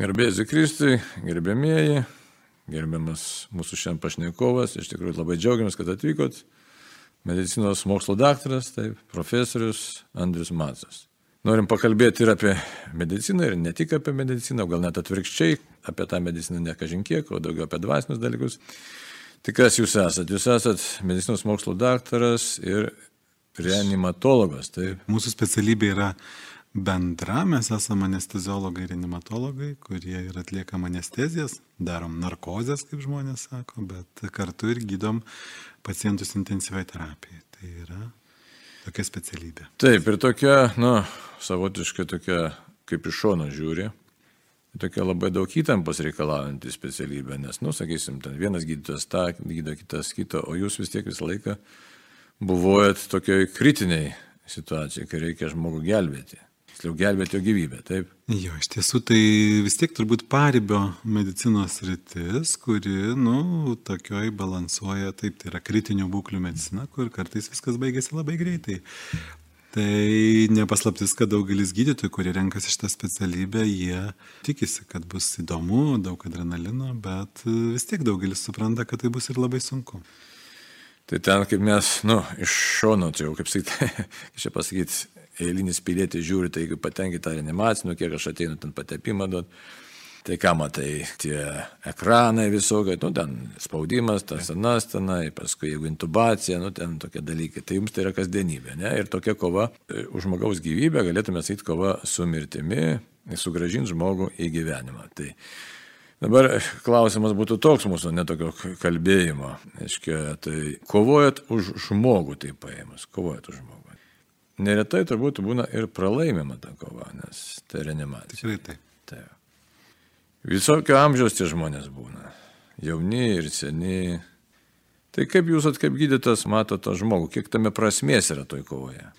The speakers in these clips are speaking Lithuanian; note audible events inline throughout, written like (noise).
Gerbėjai Kristui, gerbėmieji, gerbiamas mūsų šiandien pašnekovas, iš tikrųjų labai džiaugiamės, kad atvykot. Medicinos mokslo daktaras, taip, profesorius Andrius Matsas. Norim pakalbėti ir apie mediciną, ir ne tik apie mediciną, gal net atvirkščiai, apie tą mediciną ne kažinkiek, o daugiau apie dvasinius dalykus. Tai kas jūs esate? Jūs esate medicinos mokslo daktaras ir reanimatologas. Taip. Mūsų specialybė yra bendra, mes esame anesteziologai ir reanimatologai, kurie ir atliekam anestezijas, darom narkozės, kaip žmonės sako, bet kartu ir gydom pacientus intensyviai terapijai. Tai yra tokia specialybė. Taip, ir tokia, nu, savotiškai tokia, kaip iš šono žiūri, tokia labai daug įtampos reikalaujanti specialybė, nes, nu, sakysim, ten vienas gydytojas tą gydo, kitas kitą, o jūs vis tiek visą laiką buvojat tokioj kritiniai situacijai, kai reikia žmogų gelbėti tiksliau gelbėti jo gyvybę, taip? Jo, iš tiesų tai vis tiek turbūt paribio medicinos rytis, kuri, nu, tokioj balansuoja, taip, tai yra kritinių būklių medicina, kur kartais viskas baigėsi labai greitai. Tai nepaslaptis, kad daugelis gydytojų, kurie renkasi šitą specialybę, jie tikisi, kad bus įdomu, daug adrenalino, bet vis tiek daugelis supranta, kad tai bus ir labai sunku. Tai ten, kaip mes, nu, iš šono, čia jau, kaip sakyti, (laughs) čia pasakyti, eilinis pilietis žiūri, tai jeigu patenki tą reanimacinį, kiek aš ateinu ten patepimą duot, tai ką matai, tie ekranai visokie, nu ten spaudimas, tas anas tenai, paskui jeigu intubacija, nu ten tokie dalykai, tai jums tai yra kasdienybė, ne? Ir tokia kova e, už žmogaus gyvybę, galėtume sakyti, kova su mirtimi, sugražinti žmogų į gyvenimą. Tai Dabar klausimas būtų toks mūsų netokio kalbėjimo. Aiškia, tai kovojat už žmogų, tai paėmus, kovojat už žmogų neretai turbūt būna ir pralaimima ta kova, nes tai reanimacija. Tikrai taip. taip. Visokio amžiaus tie žmonės būna. Jauni ir seni. Tai kaip jūs, kaip gydytas, matote tą žmogų, kiek tame prasmės yra toj kovoje?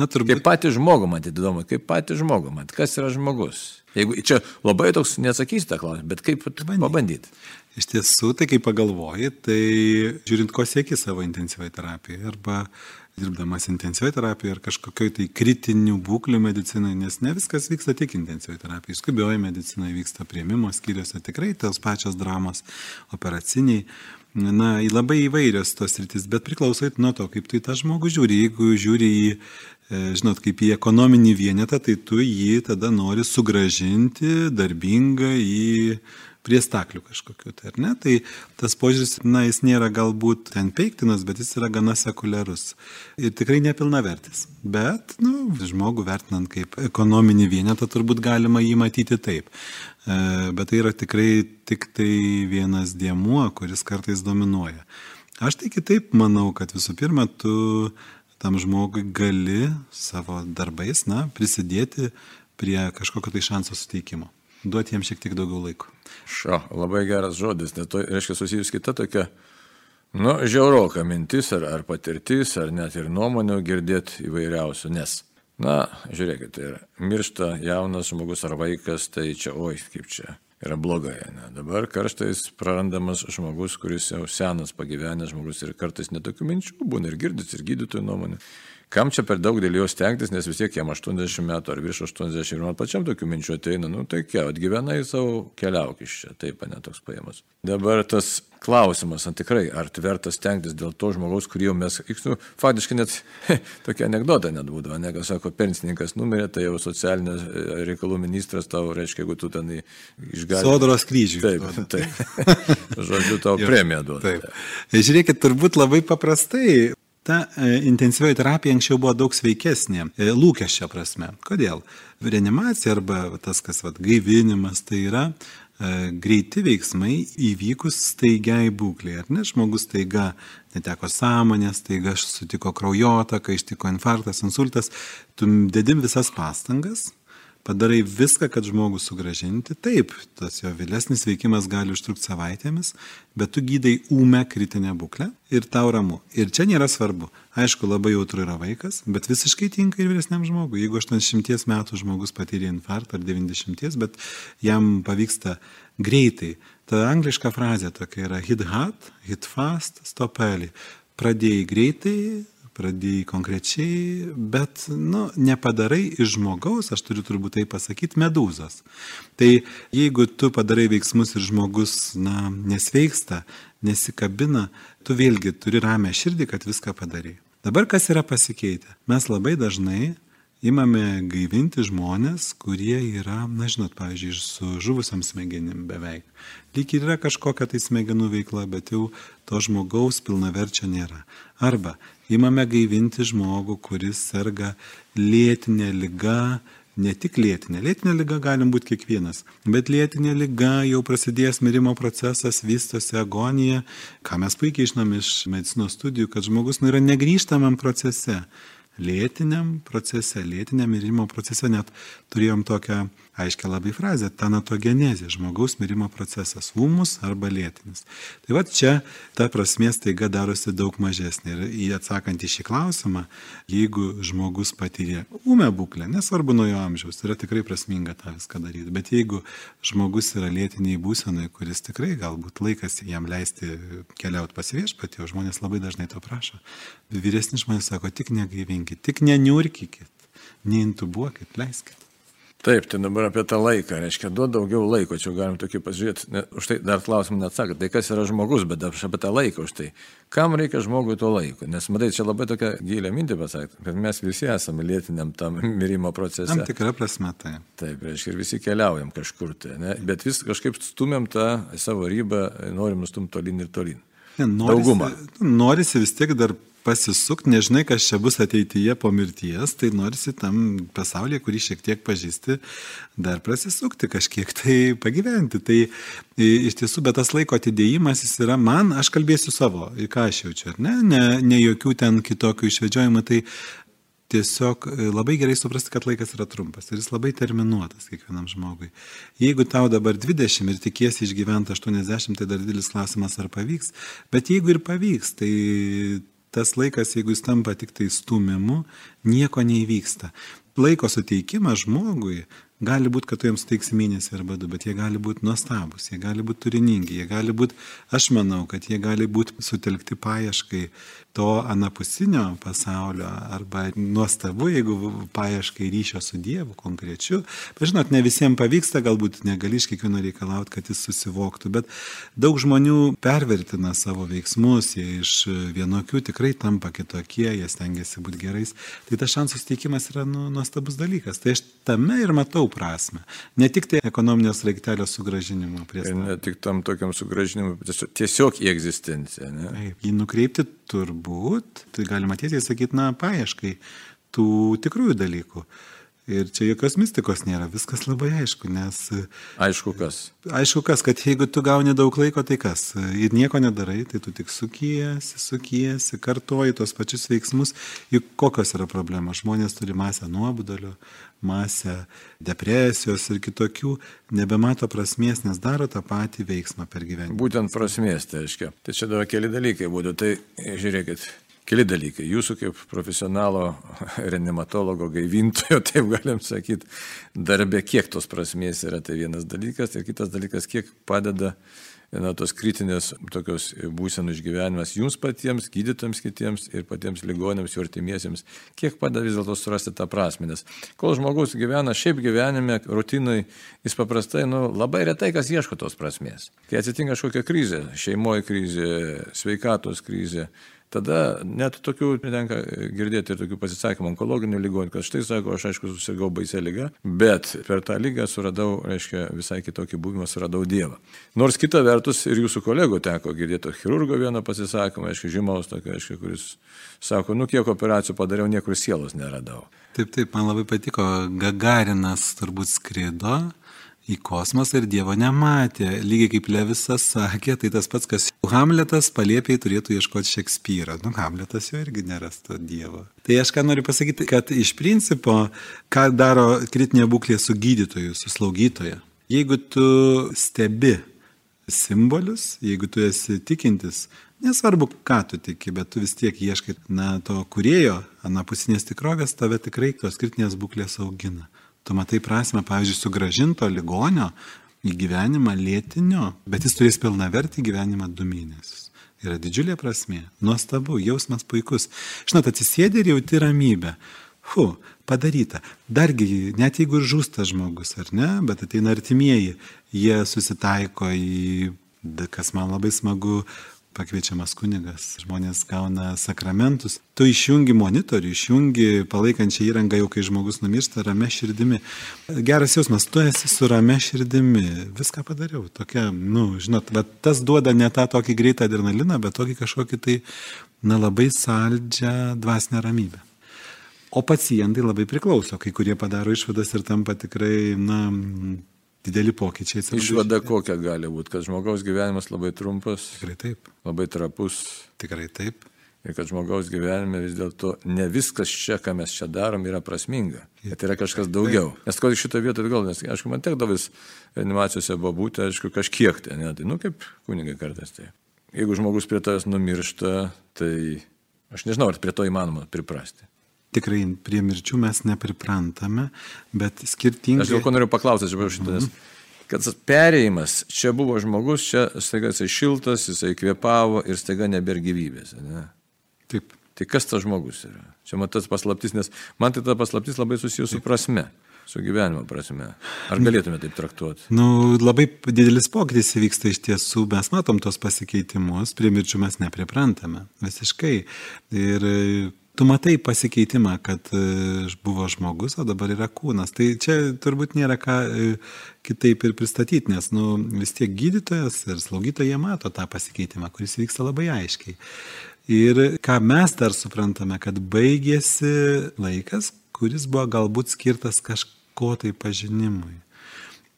Na, turbūt. Kaip patį žmogų matyti įdomu, kaip patį žmogų matyti, kas yra žmogus. Jeigu čia labai toks neatsakysite klausimą, bet kaip pabandyti. Iš tiesų, tai kai pagalvoji, tai žiūrint, ko sieki savo intensyviai terapijai arba dirbdamas intensyviai terapijoje ar kažkokioj tai kritinių būklių medicinai, nes ne viskas vyksta tik intensyviai terapijoje. Skubioji medicina vyksta prieimimo skyriuose, tikrai tos pačios dramos, operaciniai. Na, labai įvairios tos rytis, bet priklausai nuo to, kaip tu į tą žmogų žiūri. Jeigu žiūri į, e, žinot, kaip į ekonominį vienetą, tai tu jį tada nori sugražinti darbingą į prie staklių kažkokiu tai, ne? Tai tas požiūris, na, jis nėra galbūt ten peiktinas, bet jis yra gana sekuliarus ir tikrai nepilnavertis. Bet, nu, žmogų vertinant kaip ekonominį vienetą, turbūt galima jį matyti taip. E, bet tai yra tikrai tik tai vienas diemuo, kuris kartais dominuoja. Aš tai kitaip manau, kad visų pirma, tu tam žmogui gali savo darbais, na, prisidėti prie kažkokio tai šanso suteikimo duoti jiems šiek tiek daugiau laiko. Šo, labai geras žodis, nes to reiškia susijus kita tokia, nu, žiauroka mintis ar, ar patirtis, ar net ir nuomonių girdėti įvairiausių, nes, na, žiūrėkit, yra, miršta jaunas žmogus ar vaikas, tai čia, oi, kaip čia. Yra blogai, ne? Dabar kartais prarandamas žmogus, kuris jau senas pagyvenęs žmogus ir kartais netokių minčių būna ir girdit, ir gydytojų nuomonė. Kam čia per daug dėl jo stengtis, nes vis tiek jam 80 metų ar virš 80 ir man pačiam tokių minčių ateina, nu tai ką, atgyvenai savo keliauk iš čia, taip, ne toks paėmas. Dabar tas klausimas, ar tikrai, ar verta stengtis dėl to žmogaus, kurį jau mes, nu, faktiškai net tokia anegdota net būdavo, ne, kas sako, pensininkas numirė, tai jau socialinės e, reikalų ministras tau, reiškia, jeigu tu ten išgali. Sodros kryžių. Taip, taip. (laughs) Žodžiu, tau premiją duoda. Taip. Žiūrėkit, turbūt labai paprastai Ta e, intensyvioji terapija anksčiau buvo daug sveikesnė, e, lūkesčio prasme. Kodėl? Reanimacija arba tas, kas vad gaivinimas, tai yra e, greiti veiksmai įvykus staigiai būklei. Ar ne žmogus staiga neteko sąmonės, staiga sutiko kraujotą, kai ištiko infarktas, insultas, tu dedim visas pastangas padarai viską, kad žmogų sugražinti. Taip, tas jo vėlesnis veikimas gali užtrukti savaitėmis, bet tu gydai ūmę kritinę būklę ir tau ramu. Ir čia nėra svarbu. Aišku, labai jautru yra vaikas, bet visiškai tinka ir vyresniam žmogui. Jeigu 80 metų žmogus patyrė infarktą ar 90, bet jam pavyksta greitai. Ta angliška frazė tokia yra hit hard, hit fast, stop early. Pradėjai greitai, pradėjai konkrečiai, bet, nu, nepadarai iš žmogaus, aš turiu turbūt tai pasakyti, medūzos. Tai jeigu tu padarai veiksmus ir žmogus, na, nesveiksta, nesikabina, tu vėlgi turi ramę širdį, kad viską padarai. Dabar kas yra pasikeitę? Mes labai dažnai imame gaivinti žmonės, kurie yra, na žinot, pavyzdžiui, su žuvusiam smegenim beveik. Lyg ir yra kažkokia tai smegenų veikla, bet jau to žmogaus pilnaverčio nėra. Arba imame gaivinti žmogų, kuris serga lėtinė lyga, ne tik lėtinė. Lėtinė lyga galim būti kiekvienas, bet lėtinė lyga jau prasidėjęs mirimo procesas, vystosi agonija, ką mes puikiai žinom iš medicinos studijų, kad žmogus nu, yra negryžtamam procese lėtiniam procese, lėtiniam mirimo procese net turėjom tokią aiškia labai frazė - tanatogenezė - žmogaus mirimo procesas - ūmus arba lėtinis. Tai va čia ta prasmės taiga darosi daug mažesnė. Ir atsakant į šį klausimą, jeigu žmogus patyrė ūmę būklę, nesvarbu nuo jo amžiaus, yra tikrai prasminga tą viską daryti. Bet jeigu žmogus yra lėtiniai būsenai, kuris tikrai galbūt laikas jam leisti keliauti pas viešpatį, o žmonės labai dažnai to prašo, vyresni žmonės sako, tik negaivinkit, tik neniurkykit, neintubuokit, leiskit. Taip, tai dabar apie tą laiką, reiškia, duod daugiau laiko, čia galim tokį pasižiūrėti, ne, už tai dar klausimą neatsakot, tai kas yra žmogus, bet aš apie tą laiką už tai. Kam reikia žmogui to laiko? Nes, matai, čia labai tokia gilė mintė pasakyti, kad mes visi esame lėtiniam tam (laughs) mirimo procese. Tam tikra prasme tai. Taip, reiškia, ir visi keliaujam kažkur tai, ne? bet vis kažkaip stumiam tą savo ribą, norim nustumti tolin ir tolin. Ne, norisi, Daugumą. Norisi vis tiek dar pasisukti, nežinai, kas čia bus ateityje po mirties, tai norisi tam pasaulyje, kurį šiek tiek pažįsti, dar prasisukti, kažkiek (laughs) tai pagyventi. Tai iš tiesų, bet tas laiko atidėjimas jis yra man, aš kalbėsiu savo, ką aš jaučiu, ar ne, ne, ne jokių ten kitokių išvedžiojimų, tai tiesiog labai gerai suprasti, kad laikas yra trumpas ir jis labai terminuotas kiekvienam žmogui. Jeigu tau dabar 20 ir tikiesi išgyventi 80, tai dar didelis klausimas, ar pavyks, bet jeigu ir pavyks, tai tas laikas, jeigu jis tampa tik tai stumimu, nieko neįvyksta. Laiko suteikimas žmogui gali būti, kad tu jiems suteiksi mėnesį arba du, bet jie gali būti nuostabus, jie gali būti turiningi, jie gali būti, aš manau, kad jie gali būti sutelkti paieškai to anapusinio pasaulio arba nuostabu, jeigu paieškai ryšio su Dievu konkrečiu. Bet žinot, ne visiems pavyksta, galbūt negali iš kiekvieno reikalauti, kad jis susivoktų, bet daug žmonių pervertina savo veiksmus, jie iš vienokių tikrai tampa kitokie, jie stengiasi būti gerais. Tai tas šansų suteikimas yra nu, nuostabus dalykas. Tai aš tame ir matau prasme. Ne tik tai ekonominės raiktelio sugražinimo prie savęs. Ne tik tam tokiam sugražinimui, tiesiog, tiesiog į egzistenciją. Ne? Taip, jį nukreipti turbūt, tai galima tiesiai sakyti, na, paieškai tų tikrųjų dalykų. Ir čia jokios mistikos nėra, viskas labai aišku, nes... Aišku kas. Aišku kas, kad jeigu tu gauni daug laiko, tai kas? Ir nieko nedarai, tai tu tik sukiesi, sukiesi, kartoji tos pačius veiksmus. Juk kokios yra problemos? Žmonės turi masę nuobodulio, masę depresijos ir kitokių, nebemato prasmės, nes daro tą patį veiksmą per gyvenimą. Būtent prasmės, tai aiškiai. Tai čia dar keli dalykai būtų. Tai žiūrėkit, keli dalykai. Jūsų kaip profesionalo (laughs) reanimatologo gaivintojo, taip galim sakyti, darbė, kiek tos prasmės yra, tai vienas dalykas. Ir kitas dalykas, kiek padeda na, tos kritinės tokios būsenų išgyvenimas jums patiems, gydytams kitiems ir patiems ligonėms, jų artimiesiems, kiek padeda vis dėlto surasti tą prasme. Nes kol žmogus gyvena šiaip gyvenime, rutinai, jis paprastai, nu, labai retai kas ieško tos prasmės. Kai atsitinka kažkokia krizė, šeimoje krizė, sveikatos krizė, Tada net tokių tenka girdėti ir tokių pasisakymų onkologinių ligonių, kad štai sako, aš aišku susirgau baisę lygą, bet per tą lygą suradau, reiškia, visai kitokį buvimą, suradau Dievą. Nors kita vertus ir jūsų kolegų teko girdėti chirurgo vieną pasisakymą, aišku, žymaus tokio, aišku, kuris sako, nu kiek operacijų padariau, niekur sielos neradau. Taip, taip, man labai patiko, Gagarinas turbūt skrido į kosmosą ir Dievo nematė. Lygiai kaip Levisas sakė, tai tas pats, kas Hamletas paliepiai turėtų ieškoti Šekspyrą. Nu, Hamletas jo irgi nerasta Dievo. Tai aš ką noriu pasakyti, kad iš principo, ką daro kritinė būklė su gydytoju, su slaugytoju. Jeigu tu stebi simbolius, jeigu tu esi tikintis, nesvarbu, ką tu tiki, bet tu vis tiek ieškai, na, to kurėjo, anapusinės tikrovės, tave tikrai tos kritinės būklės augina. Tu matai prasme, pavyzdžiui, sugražinto ligonio į gyvenimą lėtinio, bet jis turės pilna vertį gyvenimą du mėnesius. yra didžiulė prasme. Nuostabu, jausmas puikus. Žinot, atsisėdė ir jauti ramybę. Fu, padaryta. Dargi, net jeigu ir žūsta žmogus, ar ne, bet ateina artimieji, jie susitaiko į, kas man labai smagu, pakviečiamas kunigas, žmonės gauna sakramentus. Tu išjungi monitorių, išjungi palaikančią įrangą jau kai žmogus numiršta rame širdimi. Geras jausmas, tu esi su rame širdimi. Viską padariau. Tokia, nu, žinot, bet tas duoda ne tą tokį greitą adrenaliną, bet tokį kažkokį tai, na, labai saldžią dvasinę ramybę. O pacientai labai priklauso, kai kurie padaro išvadas ir tampa tikrai, na, dideli pokyčiai. Išvada kokia gali būti, kad žmogaus gyvenimas labai trumpas. Tikrai taip. Labai trapus. Tikrai taip. Ir kad žmogaus gyvenime vis dėlto ne viskas čia, ką mes čia darom, yra prasminga. Bet yra kažkas daugiau. Nes kodėl šitą vietą gal, nes, aišku, man tekdavo vis animacijose buvo būti, aišku, kažkiek tai, ne, tai, nu, kaip kunigai kartais tai. Jeigu žmogus prie tavęs numiršta, tai aš nežinau, ar prie to įmanoma priprasti tikrai prie mirčių mes nepriprantame, bet skirtingai. Aš dėl ko noriu paklausti, atsiprašau, šitą, nes mhm. kad perėjimas, čia buvo žmogus, čia staiga jisai šiltas, jisai kvėpavo ir staiga nebėra gyvybės. Ne? Taip. Tai kas tas žmogus yra? Čia man tas paslaptis, nes man tai ta paslaptis labai susijus su prasme su gyvenimo prasme. Ar galėtume taip traktuoti? Nu, labai didelis pokytis įvyksta iš tiesų, mes matom tos pasikeitimus, prie mirčių mes nepriprantame visiškai. Ir tu matai pasikeitimą, kad e, buvo žmogus, o dabar yra kūnas. Tai čia turbūt nėra ką e, kitaip ir pristatyti, nes nu, vis tiek gydytojas ir slaugytojai mato tą pasikeitimą, kuris vyksta labai aiškiai. Ir ką mes dar suprantame, kad baigėsi laikas, kuris buvo galbūt skirtas kažko tai pažinimui.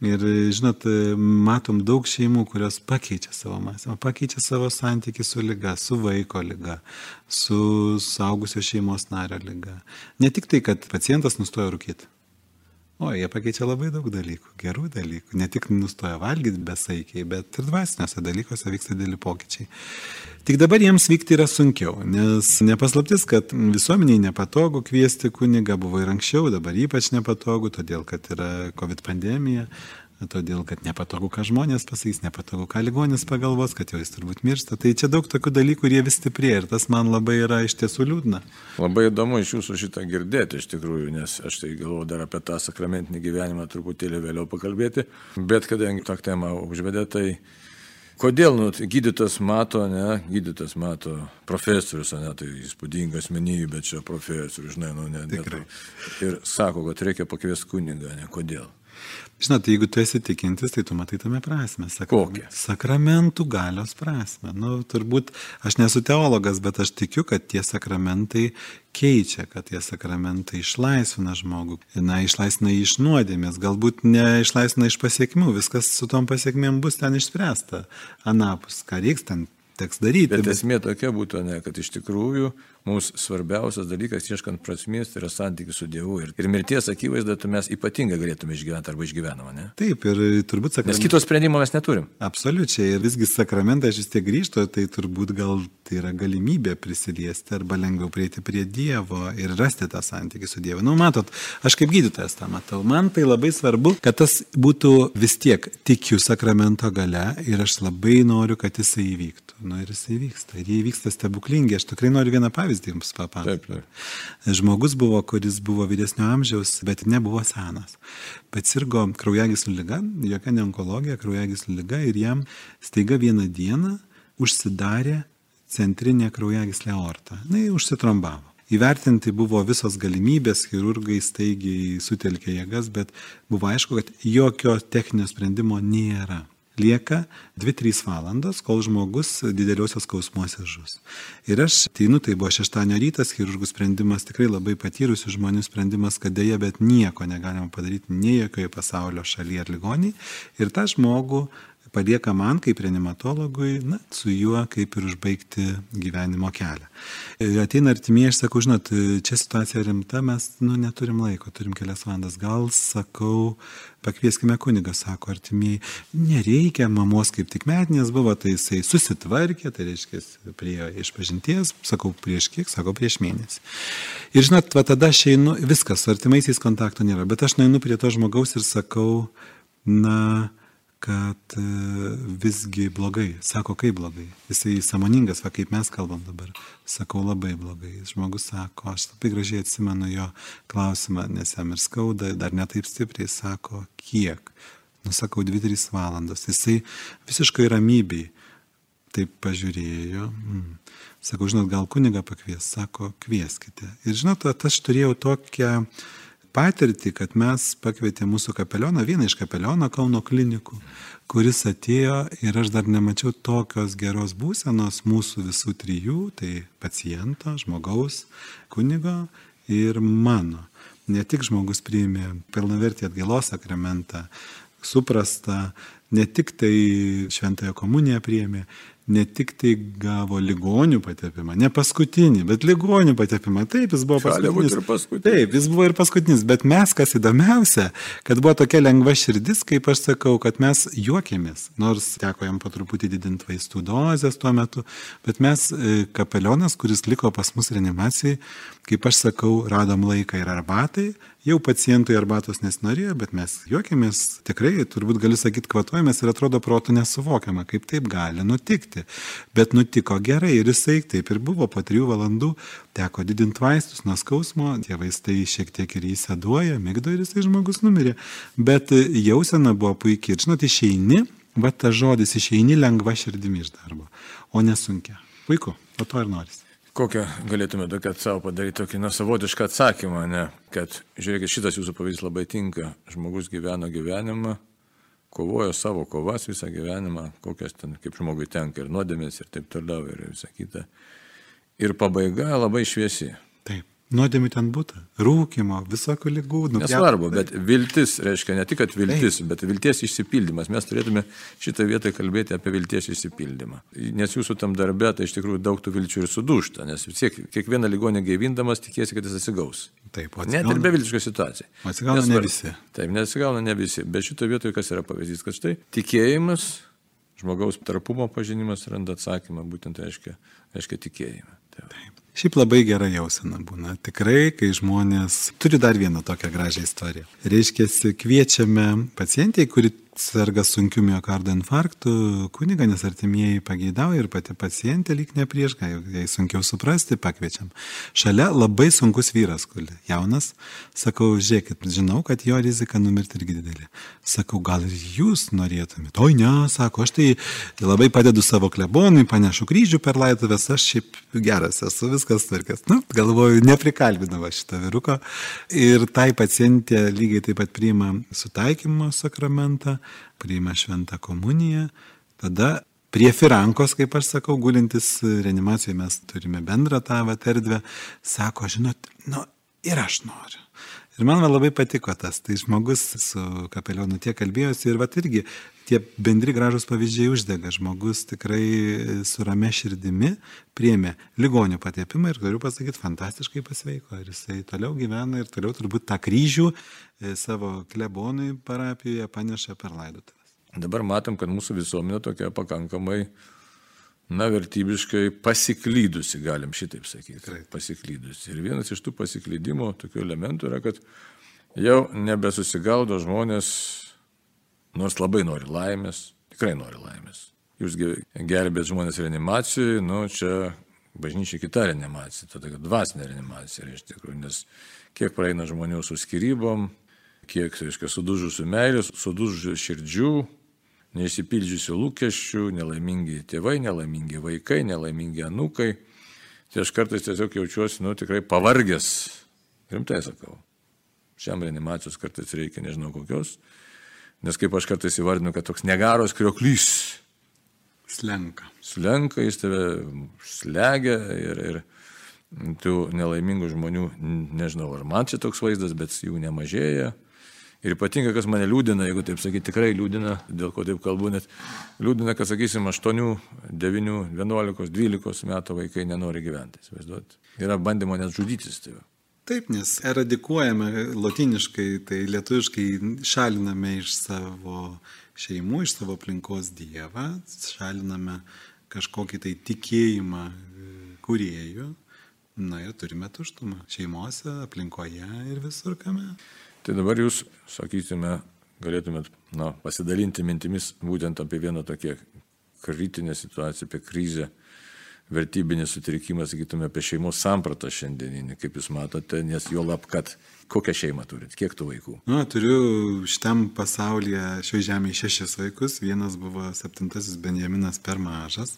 Ir, žinot, matom daug šeimų, kurios pakeičia savo mąstymą, pakeičia savo santykių su lyga, su vaiko lyga, su saugusio šeimos nario lyga. Ne tik tai, kad pacientas nustoja rūkyti. O, jie pakeičia labai daug dalykų, gerų dalykų. Ne tik nustoja valgyti besaikiai, bet ir dvasiniuose dalykuose vyksta dėlį pokyčiai. Tik dabar jiems vykti yra sunkiau, nes nepaslaptis, kad visuomeniai nepatogu kviesti kunigą buvo ir anksčiau, dabar ypač nepatogu, todėl kad yra COVID pandemija, todėl kad nepatogu, ką žmonės pasakys, nepatogu, ką ligonis pagalvos, kad jau jis turbūt miršta. Tai čia daug tokių dalykų jie vis stiprėja ir tas man labai yra iš tiesų liūdna. Labai įdomu iš jūsų šitą girdėti iš tikrųjų, nes aš tai galvoju dar apie tą sakramentinį gyvenimą truputėlį vėliau pakalbėti, bet kadangi tą temą užvedė, tai Kodėl nu, tai gydytas mato, ne, gydytas mato profesorius, ne, tai įspūdinga asmenybė, čia profesorius, žinai, nu, ne, ne, ir sako, kad reikia pakviesti kunigą, ne, kodėl. Žinot, jeigu tu esi tikintis, tai tu matai tame prasme. Kokią? Sakramentų galios prasme. Nu, turbūt aš nesu teologas, bet aš tikiu, kad tie sakramentai keičia, kad tie sakramentai išlaisvina žmogų. Na, išlaisvina iš nuodėmės, galbūt neišlaisvina iš pasiekmių, viskas su tom pasiekmėm bus ten išspręsta. Anapus, ką reiks ten teks daryti. Bet, bet esmė tokia būtų, ne, kad iš tikrųjų mums svarbiausias dalykas, ieškant prasmės, tai yra santykis su Dievu. Ir, ir mirties akivaizdoje tai mes ypatingai galėtume išgyventi arba išgyvenama, ne? Taip, ir turbūt sakramentai. Nes kito sprendimo mes neturim. Absoliučiai. Ir visgi sakramentai aš vis tiek grįžtu, tai turbūt gal tai yra galimybė prisiliesti arba lengviau prieiti prie Dievo ir rasti tą santykį su Dievu. Nu, matot, aš kaip gydytojas tą matau. Man tai labai svarbu, kad tas būtų vis tiek tikiu sakramento gale ir aš labai noriu, kad jisai įvyktų. Nu ir jisai vyksta. Ir jie vyksta stebuklingai. Aš tikrai noriu vieną pavyzdį jums papasakoti. Žmogus buvo, kuris buvo vyresnio amžiaus, bet nebuvo senas. Bet sirgo kraujagyslių lyga, jokia ne onkologija, kraujagyslių lyga ir jam staiga vieną dieną užsidarė centrinė kraujagyslė aorta. Na, užsitrombavo. Įvertinti buvo visos galimybės, chirurgai staigiai sutelkė jėgas, bet buvo aišku, kad jokio techninio sprendimo nėra lieka 2-3 valandos, kol žmogus dideliuosios skausmuose žus. Ir aš ateinu, tai buvo šeštadienio rytas, chirurgų sprendimas, tikrai labai patyrusių žmonių sprendimas, kad dėja, bet nieko negalima padaryti nei jokioje pasaulio šalyje ar ligoniai. Ir tą žmogų palieka man kaip reanimatologui, na, su juo kaip ir užbaigti gyvenimo kelią. Ateina artimieji, aš sakau, žinot, čia situacija rimta, mes, nu, neturim laiko, turim kelias valandas. Gal, sakau, pakvieskime kunigą, sako artimieji, nereikia, mamos kaip tik metinės buvo, tai jisai susitvarkė, tai reiškia, prie išpažinties, sakau, prieš kiek, sako, prieš mėnesį. Ir žinot, va tada aš einu, viskas, su artimaisiais kontakto nėra, bet aš einu prie to žmogaus ir sakau, na, kad e, visgi blogai. Sako, kaip blogai. Jisai samoningas, va kaip mes kalbam dabar. Sakau, labai blogai. Žmogus sako, aš labai gražiai atsimenu jo klausimą, nes jam ir skauda, dar netaip stipriai sako, kiek. Nusakau, 2-3 valandos. Jisai visiškai ramybei taip pažiūrėjo. Mm. Sakau, žinot, gal kuniga pakvies, sako, kvieskite. Ir žinot, aš turėjau tokią patirtį, kad mes pakvietėme mūsų kapelioną, vieną iš kapeliono Kauno klinikų, kuris atėjo ir aš dar nemačiau tokios geros būsenos mūsų visų trijų, tai paciento, žmogaus, kunigo ir mano. Ne tik žmogus priėmė pilnavertį atgailos sakramentą, suprasta, ne tik tai šventąją komuniją priėmė, ne tik tai gavo ligonių patepimą, ne paskutinį, bet ligonių patepimą. Taip, jis buvo paskutinis. paskutinis. Taip, jis buvo ir paskutinis, bet mes, kas įdomiausia, kad buvo tokia lengva širdis, kaip aš sakau, kad mes juokėmės, nors teko jam po truputį didinti vaistų dozes tuo metu, bet mes, e, kapelionas, kuris liko pas mus reanimacijai, kaip aš sakau, radom laiką ir arbatai, Jau pacientui arbatos nesinorėjo, bet mes juokėmės, tikrai, turbūt galiu sakyti, kvatuojamės ir atrodo protų nesuvokiama, kaip taip gali nutikti. Bet nutiko gerai ir jisai taip ir buvo po trijų valandų, teko didinti vaistus nuo skausmo, tie vaistai šiek tiek ir įsėduoja, mygdo ir jisai žmogus numirė. Bet jausena buvo puikiai. Ir žinot, išeini, va tas žodis išeini lengva širdimi iš darbo, o nesunkia. Puiku, o to ir norisi. Kokią galėtume tokią savo padaryti tokį nesavotišką atsakymą, ne? kad žiūrėkit, šitas jūsų pavyzdys labai tinka. Žmogus gyveno gyvenimą, kovojo savo kovas visą gyvenimą, kokias ten kaip žmogui tenka ir nuodėmės ir taip toliau ir visą kitą. Ir pabaiga labai šviesi. Taip. Nuodėmių ten būtų, rūkimo, visokio lygų. Nesvarbu, bet viltis reiškia ne tik, kad viltis, Ei. bet vilties išsipildymas. Mes turėtume šitą vietą kalbėti apie vilties išsipildymą. Nes jūsų tam darbe tai iš tikrųjų daug tų vilčių ir sudūšta, nes vis tiek kiekvieną ligonę gaivindamas tikėsi, kad jis atsigaus. Taip, atsigauna. Net ir beviltiška situacija. Atsigauna Nesvar, ne visi. Taip, nesigauna ne visi. Bet šitoje vietoje kas yra pavyzdys, kad štai tikėjimas, žmogaus tarpumo pažinimas randa atsakymą, būtent reiškia, reiškia tikėjimą. Taip. Taip. Šiaip labai gera jausena būna. Tikrai, kai žmonės turi dar vieną tokią gražią istoriją. Reiškia, kviečiame pacientai, kuri serga sunkiu miocardo infarktu, kuniga, nes artimieji pageidauja ir pati pacientė lyg ne prieš, jai sunkiau suprasti, pakviečiam. Šalia labai sunkus vyras, kuli, jaunas, sakau, žiūrėkit, žinau, kad jo rizika numirti irgi didelė. Sakau, gal ir jūs norėtumėte? Oi, ne, sako, aš tai labai padedu savo klebonui, panešu kryžių per laidovės, aš šiaip geras esu, viskas tvarkas. Nu, galvoju, neprikalbinau šitą vyruką. Ir tai pacientė lygiai taip pat priima sutaikymo sakramentą priima šventą komuniją, tada prie firankos, kaip aš sakau, gulintis reanimacijoje mes turime bendrą tą erdvę, sako, žinot, nu ir aš noriu. Ir man labai patiko tas, tai žmogus su kapelionu tiek kalbėjosi ir va irgi tie bendri gražus pavyzdžiai uždega. Žmogus tikrai su rame širdimi priemė ligonių patepimą ir galiu pasakyti, fantastiškai pasveiko. Ir jisai toliau gyvena ir toliau turbūt tą kryžių e, savo klebonui parapijoje paneša per laidotuvės. Dabar matom, kad mūsų visuomenė tokia pakankamai, na, vertybiškai pasiklydusi, galim šitaip sakyti. Tikrai. Pasiklydusi. Ir vienas iš tų pasiklydimo tokių elementų yra, kad jau nebesusigaudo žmonės nors labai nori laimės, tikrai nori laimės. Jūs gelbėt žmonės reanimacijoje, nu čia bažnyčia kita reanimacija, tada dvasinė reanimacija, iš tikrųjų, nes kiek praeina žmonių su skirybom, kiek, reiškia, sudužusių meilės, sudužusių širdžių, neišsipildžiusių lūkesčių, nelaimingi tėvai, nelaimingi vaikai, nelaimingi anūkai. Tai aš kartais tiesiog jaučiuosi, nu, tikrai pavargęs. Rimtai sakau. Šiam reanimacijos kartais reikia nežinau kokios, Nes kaip aš kartais įvardinu, kad toks negaros krioklys. Slenka. Slenka, jis tave slegia ir, ir tų nelaimingų žmonių, nežinau, ar man čia toks vaizdas, bet jų nemažėja. Ir ypatingai, kas mane liūdina, jeigu taip sakyti, tikrai liūdina, dėl ko taip kalbu, net liūdina, kad, sakysim, 8, 9, 11, 12 metų vaikai nenori gyventi. Įsivaizduot. Yra bandymo net žudytis. Tai Taip, nes eradikuojame latiniškai, tai lietuviškai šaliname iš savo šeimų, iš savo aplinkos Dievą, šaliname kažkokį tai tikėjimą e, kuriejų, na ir turime tuštumą šeimose, aplinkoje ir visur kame. Tai dabar jūs, sakytume, galėtumėt na, pasidalinti mintimis būtent apie vieną tokią kritinę situaciją, apie krizę vertybinį sutrikimą, sakytume, apie šeimos sampratą šiandieninį, kaip jūs matote, nes jo lab, kad kokią šeimą turit, kiek tų vaikų? Nu, turiu šitam pasaulyje šioje žemėje šešis vaikus, vienas buvo septintasis Benjaminas per mažas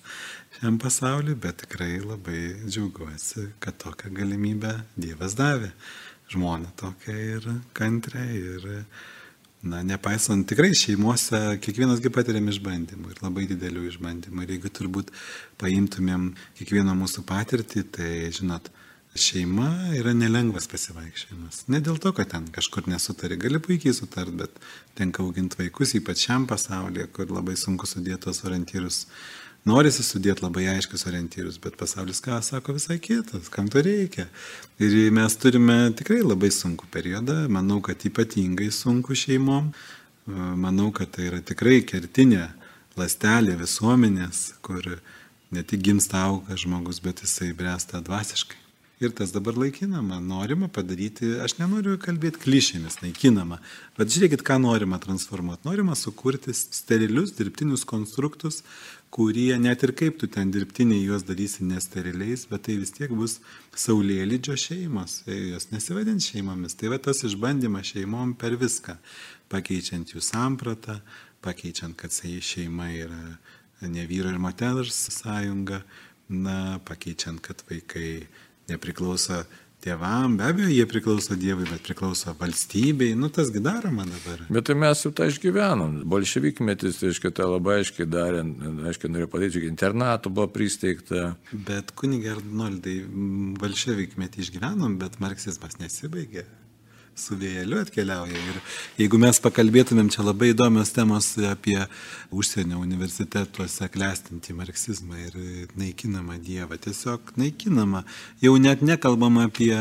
šiam pasauliu, bet tikrai labai džiaugiuosi, kad tokią galimybę Dievas davė. Žmona tokia ir kantrė ir na, nepaisant tikrai šeimuose, kiekvienasgi patiriam išbandymų ir labai didelių išbandymų. Ir jeigu turbūt paimtumėm kiekvieno mūsų patirtį, tai žinot, šeima yra nelengvas pasivaikščiojimas. Ne dėl to, kad ten kažkur nesutari, gali puikiai sutart, bet tenka auginti vaikus, ypač šiam pasaulyje, kur labai sunku sudėti tos orientyrus norisi sudėti labai aiškius orientyrus, bet pasaulis ką sako visai kitas, kam to reikia. Ir mes turime tikrai labai sunku periodą, manau, kad ypatingai sunku šeimom, manau, kad tai yra tikrai kertinė lastelė visuomenės, kur ne tik gimsta auga žmogus, bet jisai bręsta dvasiškai. Ir tas dabar laikinama, norima padaryti, aš nenoriu kalbėti klišėmis, naikinama, bet žiūrėkit, ką norima transformuoti. Norima sukurti sterilius dirbtinius konstruktus, kurie net ir kaip tu ten dirbtiniai juos darysi nesteriliais, bet tai vis tiek bus saulėlydžio šeimos, jos nesivadins šeimomis. Tai va tas išbandymas šeimom per viską, pakeičiant jų sampratą, pakeičiant, kad šeima yra ne vyro ir moters sąjunga, na, pakeičiant, kad vaikai nepriklauso tėvam, be abejo, jie priklauso Dievui, bet priklauso valstybei, nu tasgi daroma dabar. Bet tai mes jau tą išgyvenom. Bolševikmetis, tai aiškiai, tą labai aiškiai darė, aiškiai norėjo padaryti, internatų buvo pristeigta. Bet kunigė Arnoldai, bolševikmetį išgyvenom, bet marksizmas nesibaigė su vėjeliu atkeliauja. Ir jeigu mes pakalbėtumėm čia labai įdomios temos apie užsienio universitetuose klestinti marksizmą ir naikinamą Dievą, tiesiog naikinamą, jau net nekalbam apie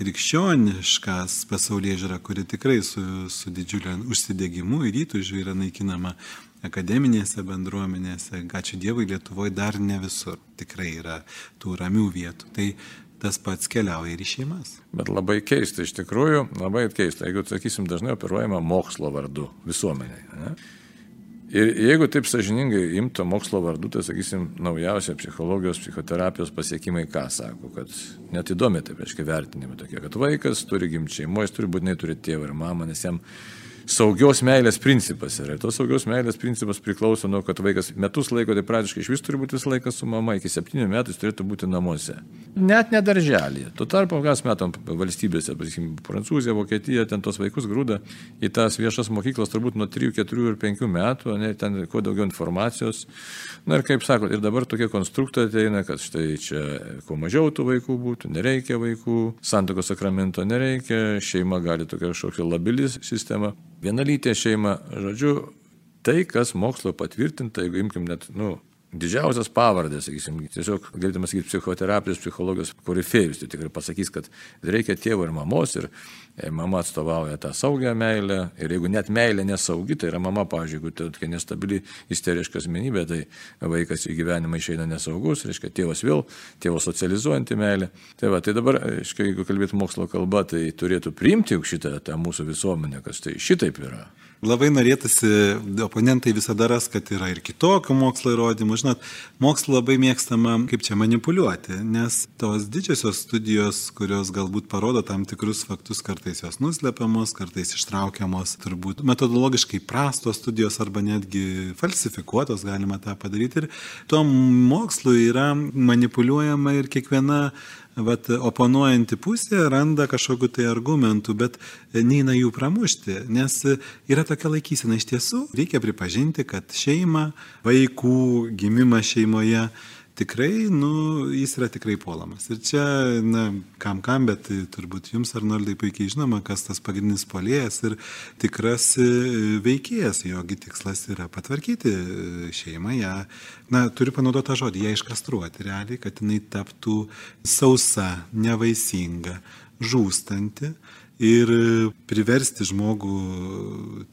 krikščioniškas pasaulyje žiūrą, kuri tikrai su, su didžiuliu užsidegimu ir įtūžiu yra naikinama akademinėse bendruomenėse, ačiū Dievui, Lietuvoje dar ne visur tikrai yra tų ramių vietų. Tai tas pats keliauja ir į šeimas. Bet labai keista, iš tikrųjų, labai keista, jeigu, sakysim, dažnai operuojama mokslo vardu visuomeniai. Ne? Ir jeigu taip sažiningai imto mokslo vardu, tai sakysim, naujausia psichologijos, psichoterapijos pasiekimai ką sako, kad net įdomi taip, reiškia, vertinimai tokie, kad vaikas turi gimti šeimoje, jis turi būtinai turėti tėvą ir mamą, nes jam saugios meilės principas yra. Ir tos saugios meilės principas priklauso nuo, kad vaikas metus laiko, tai praktiškai iš vis turi būti visą laiką su mama, iki septynių metų jis turėtų būti namuose. Net ne darželį. Tuo tarpu, kas metam valstybėse, pasakykim, Prancūzija, Vokietija, ten tos vaikus grūda į tas viešas mokyklas turbūt nuo 3, 4 ir 5 metų, ne, ten kuo daugiau informacijos. Na ir kaip sako, ir dabar tokie konstruktai ateina, kad štai čia kuo mažiau tų vaikų būtų, nereikia vaikų, santokos sakramento nereikia, šeima gali tokia kažkokia labili sistema vienalytė šeima, žodžiu, tai, kas mokslo patvirtinta, jeigu imkim net, nu, didžiausias pavardės, sakysim, tiesiog galėtume sakyti psichoterapijos, psichologijos korifėjus, tai tikrai pasakys, kad reikia tėvo ir mamos ir mama atstovauja tą saugią meilę ir jeigu net meilė nesaugi, tai yra mama, pavyzdžiui, jeigu tokia nestabili isteriška asmenybė, tai vaikas į gyvenimą išeina nesaugus, reiškia tėvas vėl, tėvo socializuojanti meilė. Tai va, tai dabar, reiškia, jeigu kalbėtų mokslo kalba, tai turėtų priimti šitą tą mūsų visuomenę, kas tai šitaip yra. Labai norėtųsi, oponentai visada ras, kad yra ir kitokių mokslo įrodymų. Žinot, mokslo labai mėgstama, kaip čia manipuliuoti, nes tos didžiosios studijos, kurios galbūt parodo tam tikrus faktus, kartais jos nuslepiamos, kartais ištraukiamos, turbūt metodologiškai prastos studijos arba netgi falsifikuotos, galima tą padaryti. Ir tuo mokslu yra manipuliuojama ir kiekviena vat, oponuojanti pusė randa kažkokiu tai argumentų, bet neina jų pramušti, nes yra tokia laikysena iš tiesų. Reikia pripažinti, kad šeima, vaikų gimimas šeimoje tikrai, nu, jis yra tikrai puolamas. Ir čia, na, kam kam, bet turbūt jums, Arnoldai, puikiai žinoma, kas tas pagrindinis polėjas ir tikras e, veikėjas, jogi tikslas yra patvarkyti e, šeimą, ją, na, turiu panaudoti tą žodį, ją iškastruoti realiai, kad jinai taptų sausa, nevaisinga, žūstanti ir priversti žmogų,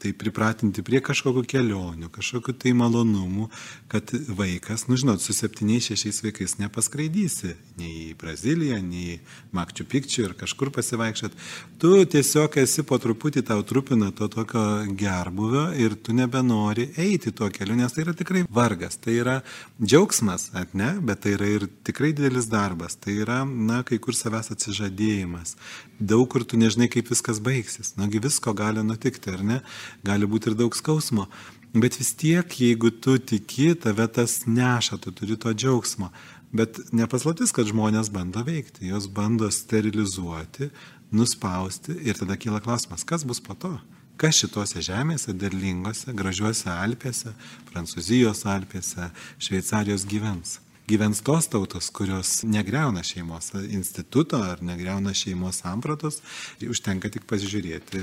tai pripratinti prie kažkokių kelionių, kažkokių tai malonumų, kad vaikas, nu žinot, su septyniais, šešiais vaikais nepaskraidysi nei į Braziliją, nei į Makčių Pikčių ir kažkur pasivaikščiat. Tu tiesiog esi po truputį tau trupina to tokio gerbuvio ir tu nebenori eiti tuo keliu, nes tai yra tikrai vargas, tai yra džiaugsmas, at ne, bet tai yra ir tikrai didelis darbas, tai yra, na, kai kur savęs atsižadėjimas. Daug kur tu nežinai, kaip viskas baigsis. Nagi visko gali nutikti, ar ne? Gali būti ir daug skausmo. Bet vis tiek, jeigu tu tiki, tave tas neša, tu turi to džiaugsmo. Bet nepaslaptis, kad žmonės bando veikti, jos bando sterilizuoti, nuspausti ir tada kyla klausimas, kas bus po to? Kas šituose žemėse, derlingose, gražiuose Alpėse, Prancūzijos Alpėse, Šveicarijos gyvens? gyvens tos tautos, kurios negreuna šeimos instituto ar negreuna šeimos sampratos, užtenka tik pasižiūrėti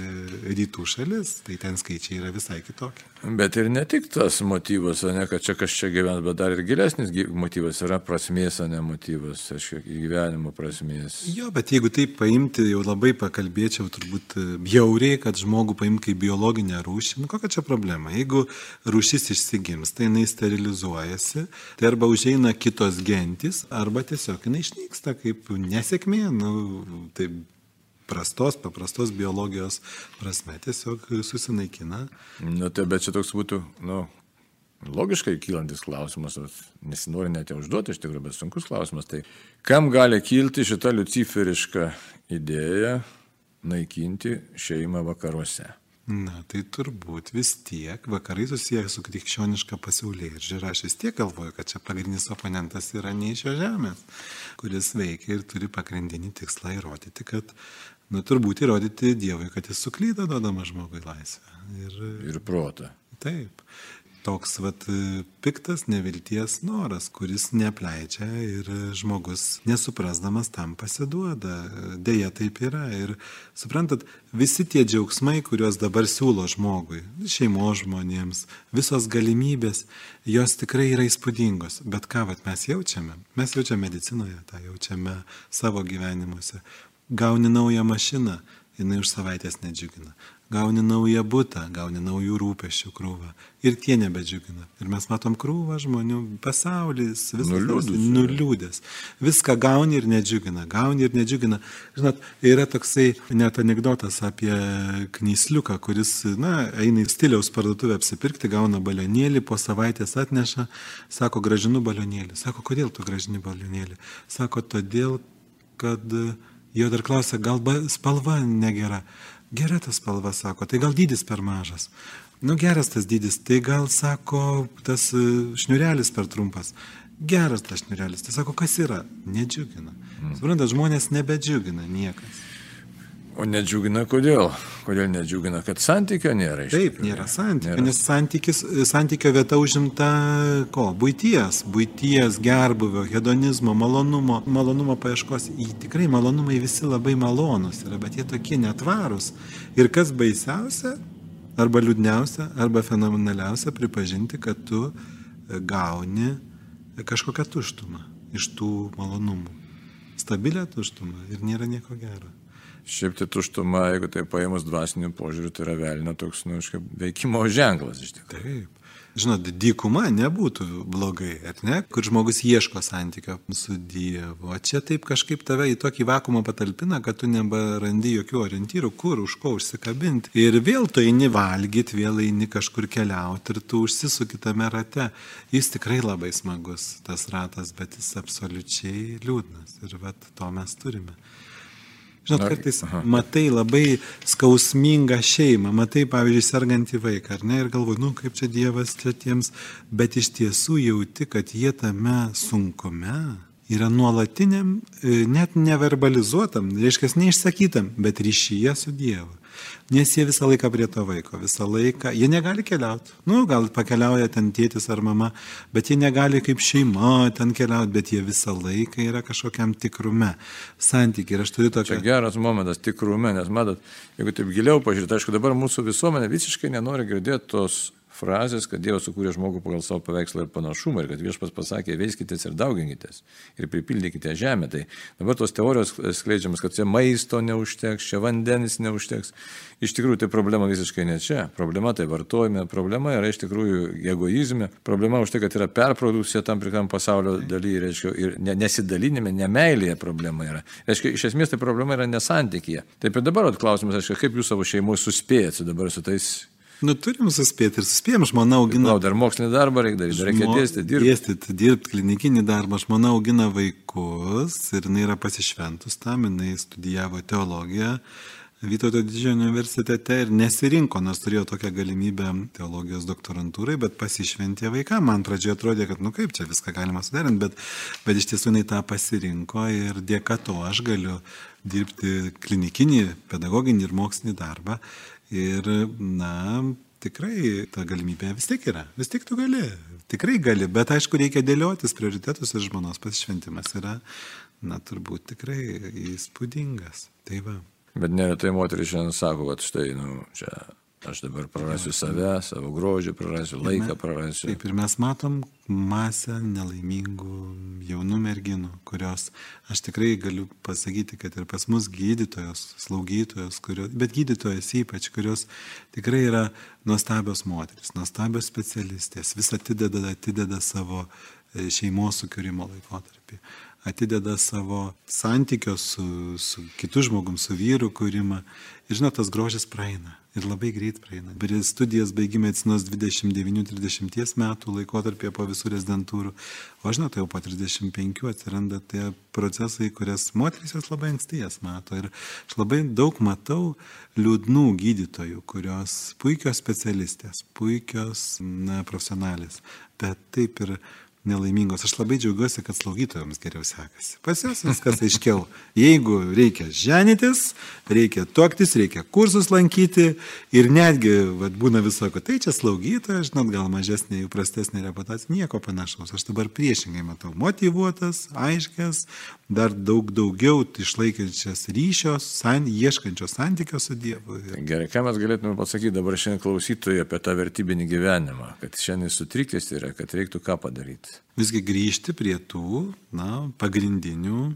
rytų šalis, tai ten skaičiai yra visai kitokie. Bet ir ne tik tas motyvas, ne kad čia kas čia gyvens, bet dar ir gilesnis motyvas yra prasmės, ne motyvas, aiškiai, gyvenimo prasmės. Jo, bet jeigu taip paimti, jau labai pakalbėčiau turbūt bjauriai, kad žmogų paimti kaip biologinę rūšį, nu kokia čia problema? Jeigu rūšis išsigims, tai jinai sterilizuojasi, tai arba užeina kitos gentis, arba tiesiog jinai išnyksta kaip nesėkmė, nu, taip prastos, paprastos biologijos prasme tiesiog susinaikina. Na, tai bet čia toks būtų, nu, logiškai kylantis klausimas, nesinori net jau užduoti, iš tikrųjų, bet sunkus klausimas. Tai kam gali kilti šita luciferiška idėja naikinti šeimą vakaruose? Na, tai turbūt vis tiek vakarai susiję su krikščioniška pasaulyje. Ir aš vis tiek galvoju, kad čia pagrindinis oponentas yra ne iš šio žemės, kuris veikia ir turi pagrindinį tikslą įrodyti, kad, na, turbūt įrodyti Dievui, kad jis suklydo, duodama žmogui laisvę. Ir, ir protą. Taip toks vat piktas nevilties noras, kuris neapleidžia ir žmogus nesuprasdamas tam pasiduoda. Deja, taip yra. Ir suprantat, visi tie džiaugsmai, kuriuos dabar siūlo žmogui, šeimo žmonėms, visos galimybės, jos tikrai yra įspūdingos. Bet ką vat, mes jaučiame? Mes jaučiame medicinoje, tą jaučiame savo gyvenimuose. Gauni naują mašiną, jinai už savaitės nedžiugina gauni naują būtą, gauni naujų rūpešių krūvą. Ir tie nebedžiugina. Ir mes matom krūvą žmonių, pasaulis viskas nuliūdęs. Viską gauni ir nedžiugina, gauni ir nedžiugina. Žinot, yra toksai net anegdotas apie knysliuką, kuris, na, eina į stiliaus parduotuvę apsipirkti, gauna balionėlį, po savaitės atneša, sako, gražinu balionėlį. Sako, kodėl tu gražini balionėlį? Sako, todėl, kad jo dar klausia, gal spalva negera. Gera ta spalva, sako, tai gal dydis per mažas. Nu geras tas dydis, tai gal sako, tas e, šniurelis per trumpas. Geras tas šniurelis, tai sako, kas yra? Nedžiugina. Mm. Suprantat, žmonės nebedžiugina niekas. O nedžiugina kodėl? Kodėl nedžiugina? Kad santykio nėra Taip, nėra santykio, nėra. nes santykis, santykio vieta užimta ko? Būties, būties, gerbuvio, hedonizmo, malonumo, malonumo paieškos. Į tikrai malonumai visi labai malonus yra, bet jie tokie netvarūs. Ir kas baisiausia, arba liūdniausia, arba fenomenaliausia, pripažinti, kad tu gauni kažkokią tuštumą iš tų malonumų. Stabilę tuštumą ir nėra nieko gero. Šiaip tai tuštuma, jeigu tai paėmus dvasiniu požiūriu, tai yra velnio toks, nu, kažkaip veikimo ženklas iš tikrųjų. Taip. Žinot, dykuma nebūtų blogai, ar ne? Kur žmogus ieško santykio su Dievu. O čia taip kažkaip tave į tokį vakumą patalpina, kad tu neberandi jokių orientyrų, kur, už ko užsikabinti. Ir vėl tu eini valgyti, vėl eini kažkur keliauti ir tu užsisuki tame rate. Jis tikrai labai smagus, tas ratas, bet jis absoliučiai liūdnas. Ir vat to mes turime. Žinot, kartais matai labai skausmingą šeimą, matai, pavyzdžiui, sergantį vaiką, ar ne, ir galvoji, nu kaip čia Dievas čia tiems, bet iš tiesų jauti, kad jie tame sunkume yra nuolatiniam, e, net neverbalizuotam, reiškia, neišsakytam, bet ryšyje su Dievu nes jie visą laiką prie to vaiko, visą laiką, jie negali keliauti. Nu, gal pakeliauja ten tėtis ar mama, bet jie negali kaip šeima ten keliauti, bet jie visą laiką yra kažkokiam tikrume, santykiai. Ir aš turiu tokį... Čia geras momentas tikrume, nes matot, jeigu taip giliau pažiūrėti, aišku, dabar mūsų visuomenė visiškai nenori girdėti tos frazės, kad Dievas sukūrė žmogų pagal savo paveikslą ir panašumą ir kad viešpas pasakė, veiskitės ir dauginkitės ir pripildykite žemę. Tai dabar tos teorijos skleidžiamas, kad čia maisto neužteks, čia vandenis neužteks. Iš tikrųjų, tai problema visiškai ne čia. Problema tai vartojime, problema yra iš tikrųjų egoizme, problema už tai, kad yra perprodukcija tam tikram pasaulio dalyje, reiškia, ir nesidalinime, nemailėje problema yra. Reiškia, iš esmės tai problema yra nesantykėje. Taip ir dabar klausimas, reiškia, kaip jūs savo šeimoje suspėjate dabar su tais Nu, turim suspėti ir suspėjom, žmona augina. Na, dar mokslinį darbą reikia daryti, reikia dėstyti, dirbti. Dėstyti, dirbti, klinikinį darbą. Žmona augina vaikus ir jinai yra pasišventus tam, jinai studijavo teologiją. Vytauto didžiojo universitete ir nesirinko, nors turėjo tokią galimybę teologijos doktorantūrai, bet pasišventė vaiką. Man pradžioje atrodė, kad, nu kaip čia viską galima suderinti, bet, bet iš tiesų jinai tą pasirinko ir dėka to aš galiu dirbti klinikinį, pedagoginį ir mokslinį darbą. Ir, na, tikrai ta galimybė vis tiek yra. Vis tiek tu gali. Tikrai gali. Bet aišku, reikia dėliotis prioritetus ir žmonos pasišventimas yra, na, turbūt tikrai įspūdingas. Tai va. Bet neretai moteris šiandien sako, kad štai, nu, čia Aš dabar prarasiu save, savo grožį prarasiu, laiką prarasiu. Taip, ir mes matom masę nelaimingų jaunų merginų, kurios, aš tikrai galiu pasakyti, kad ir pas mus gydytojos, slaugytojos, kurios, bet gydytojas ypač, kurios tikrai yra nuostabios moteris, nuostabios specialistės, vis atideda, atideda savo e, šeimos sukūrimo laikotarpį atideda savo santykio su, su kitu žmogum, su vyru kūrimą. Ir žinot, tas grožis praeina ir labai greit praeina. Ir studijas baigime medicinos 29-30 metų laikotarpėje po visų rezidentūrų, o žinote, jau po 35 atsiranda tie procesai, kurias moterys jos labai anksti jas mato. Ir aš labai daug matau liūdnų gydytojų, kurios puikios specialistės, puikios na, profesionalės, bet taip ir nelaimingos. Aš labai džiaugiuosi, kad slaugytojams geriau sekasi. Pas jas viskas aiškiau. Jeigu reikia ženytis, reikia tuoktis, reikia kursus lankyti ir netgi, vad būna visoko, tai čia slaugytoja, žinot, gal mažesnė prastesnė reputacija, nieko panašaus. Aš dabar priešingai matau motivuotas, aiškės, dar daug daugiau išlaikančias ryšios, san, ieškančios santykio su Dievu. Gerai, ką mes galėtume pasakyti dabar šiandien klausytojui apie tą vertybinį gyvenimą, kad šiandien sutrikęs yra, kad reiktų ką padaryti visgi grįžti prie tų na, pagrindinių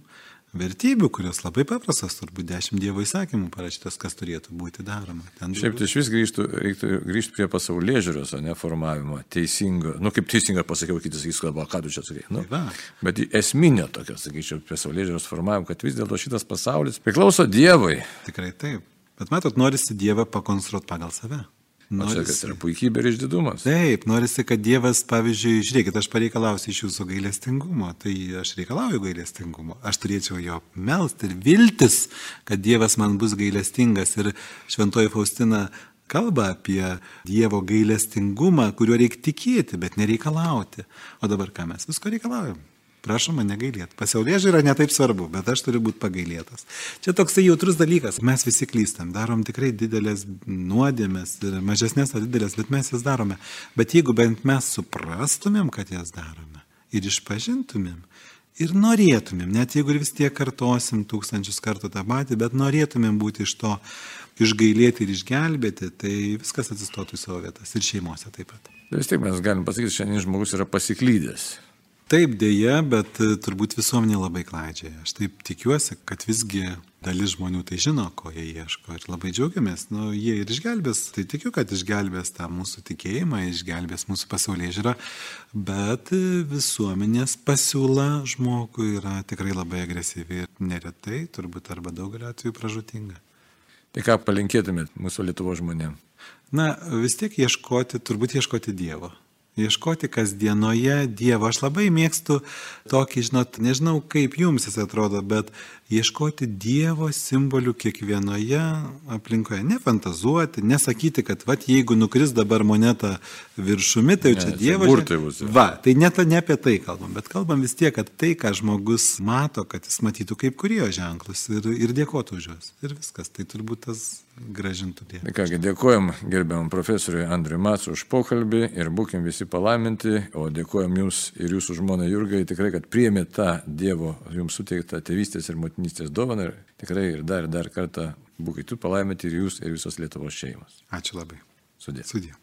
vertybių, kurios labai paprastas, turbūt dešimt Dievo įsakymų parašytas, kas turėtų būti daroma. Ten Šiaip tai iš vis grįžtų, reiktų grįžti prie pasaulyje žiūros, o ne formavimo, teisingo, nu kaip teisinga pasakiau, kitas sakys, kalba, ką tu čia sakai. Nu, tai bet esminio tokio, sakyčiau, pasaulyje žiūros formavimo, kad vis dėlto šitas pasaulis priklauso Dievui. Tikrai taip. Bet matot, norisi Dievą pakonstruoti pagal save. Norisi, kad yra puikybė ir išdidumas. Taip, norisi, kad Dievas, pavyzdžiui, žiūrėkit, aš pareikalausiu iš jūsų gailestingumo, tai aš reikalauju gailestingumo. Aš turėčiau jo melsti ir viltis, kad Dievas man bus gailestingas. Ir šventoji Faustina kalba apie Dievo gailestingumą, kuriuo reikia tikėti, bet nereikalauti. O dabar ką mes visko reikalaujam? Prašom mane gailėti. Pasaulyje yra netaip svarbu, bet aš turiu būti pagailėtas. Čia toksai jautrus dalykas. Mes visi klystam, darom tikrai didelės nuodėmės, mažesnės ar didelės, bet mes jas darome. Bet jeigu bent mes suprastumėm, kad jas darome ir išpažintumėm, ir norėtumėm, net jeigu ir vis tiek kartosim tūkstančius kartų tą patį, bet norėtumėm būti iš to išgailėti ir išgelbėti, tai viskas atsistotų į savo vietas ir šeimose taip pat. Vis tik mes galim pasakyti, šiandien žmogus yra pasiklydęs. Taip dėja, bet e, turbūt visuomenė labai klaidžiai. Aš taip tikiuosi, kad visgi dalis žmonių tai žino, ko jie ieško ir labai džiaugiamės. Nu, jie ir išgelbės, tai tikiu, kad išgelbės tą mūsų tikėjimą, išgelbės mūsų pasaulyje žiūrą, bet e, visuomenės pasiūla žmogui yra tikrai labai agresyvi ir neretai, turbūt arba daugelį atvejų pražutinga. Tai ką palinkėtumėt mūsų Lietuvo žmonėms? Na, vis tiek ieškoti, turbūt ieškoti Dievo ieškoti kasdienoje Dievo. Aš labai mėgstu tokį, žinot, nežinau kaip jums jis atrodo, bet ieškoti Dievo simbolių kiekvienoje aplinkoje. Nefantazuoti, nesakyti, kad vat, jeigu nukris dabar moneta viršumi, tai ne, čia Dievo. Burtai bus. Va, tai net ne apie tai kalbam, bet kalbam vis tiek, kad tai, ką žmogus mato, kad jis matytų kaip kurio ženklus ir, ir dėkotų už juos. Ir viskas. Tai turbūt tas gražintų Dievą. Kągi, dėkojom gerbiamam profesoriui Andriui Matsu už pokalbį ir būkim visi palaiminti, o dėkojom jums ir jūsų žmonai Jurgai tikrai, kad priėmė tą Dievo jums suteiktą tėvystės ir motinystės dovaną ir tikrai ir dar ir dar kartą būkite palaiminti ir jūs ir visos Lietuvos šeimos. Ačiū labai. Sudė. Sudė.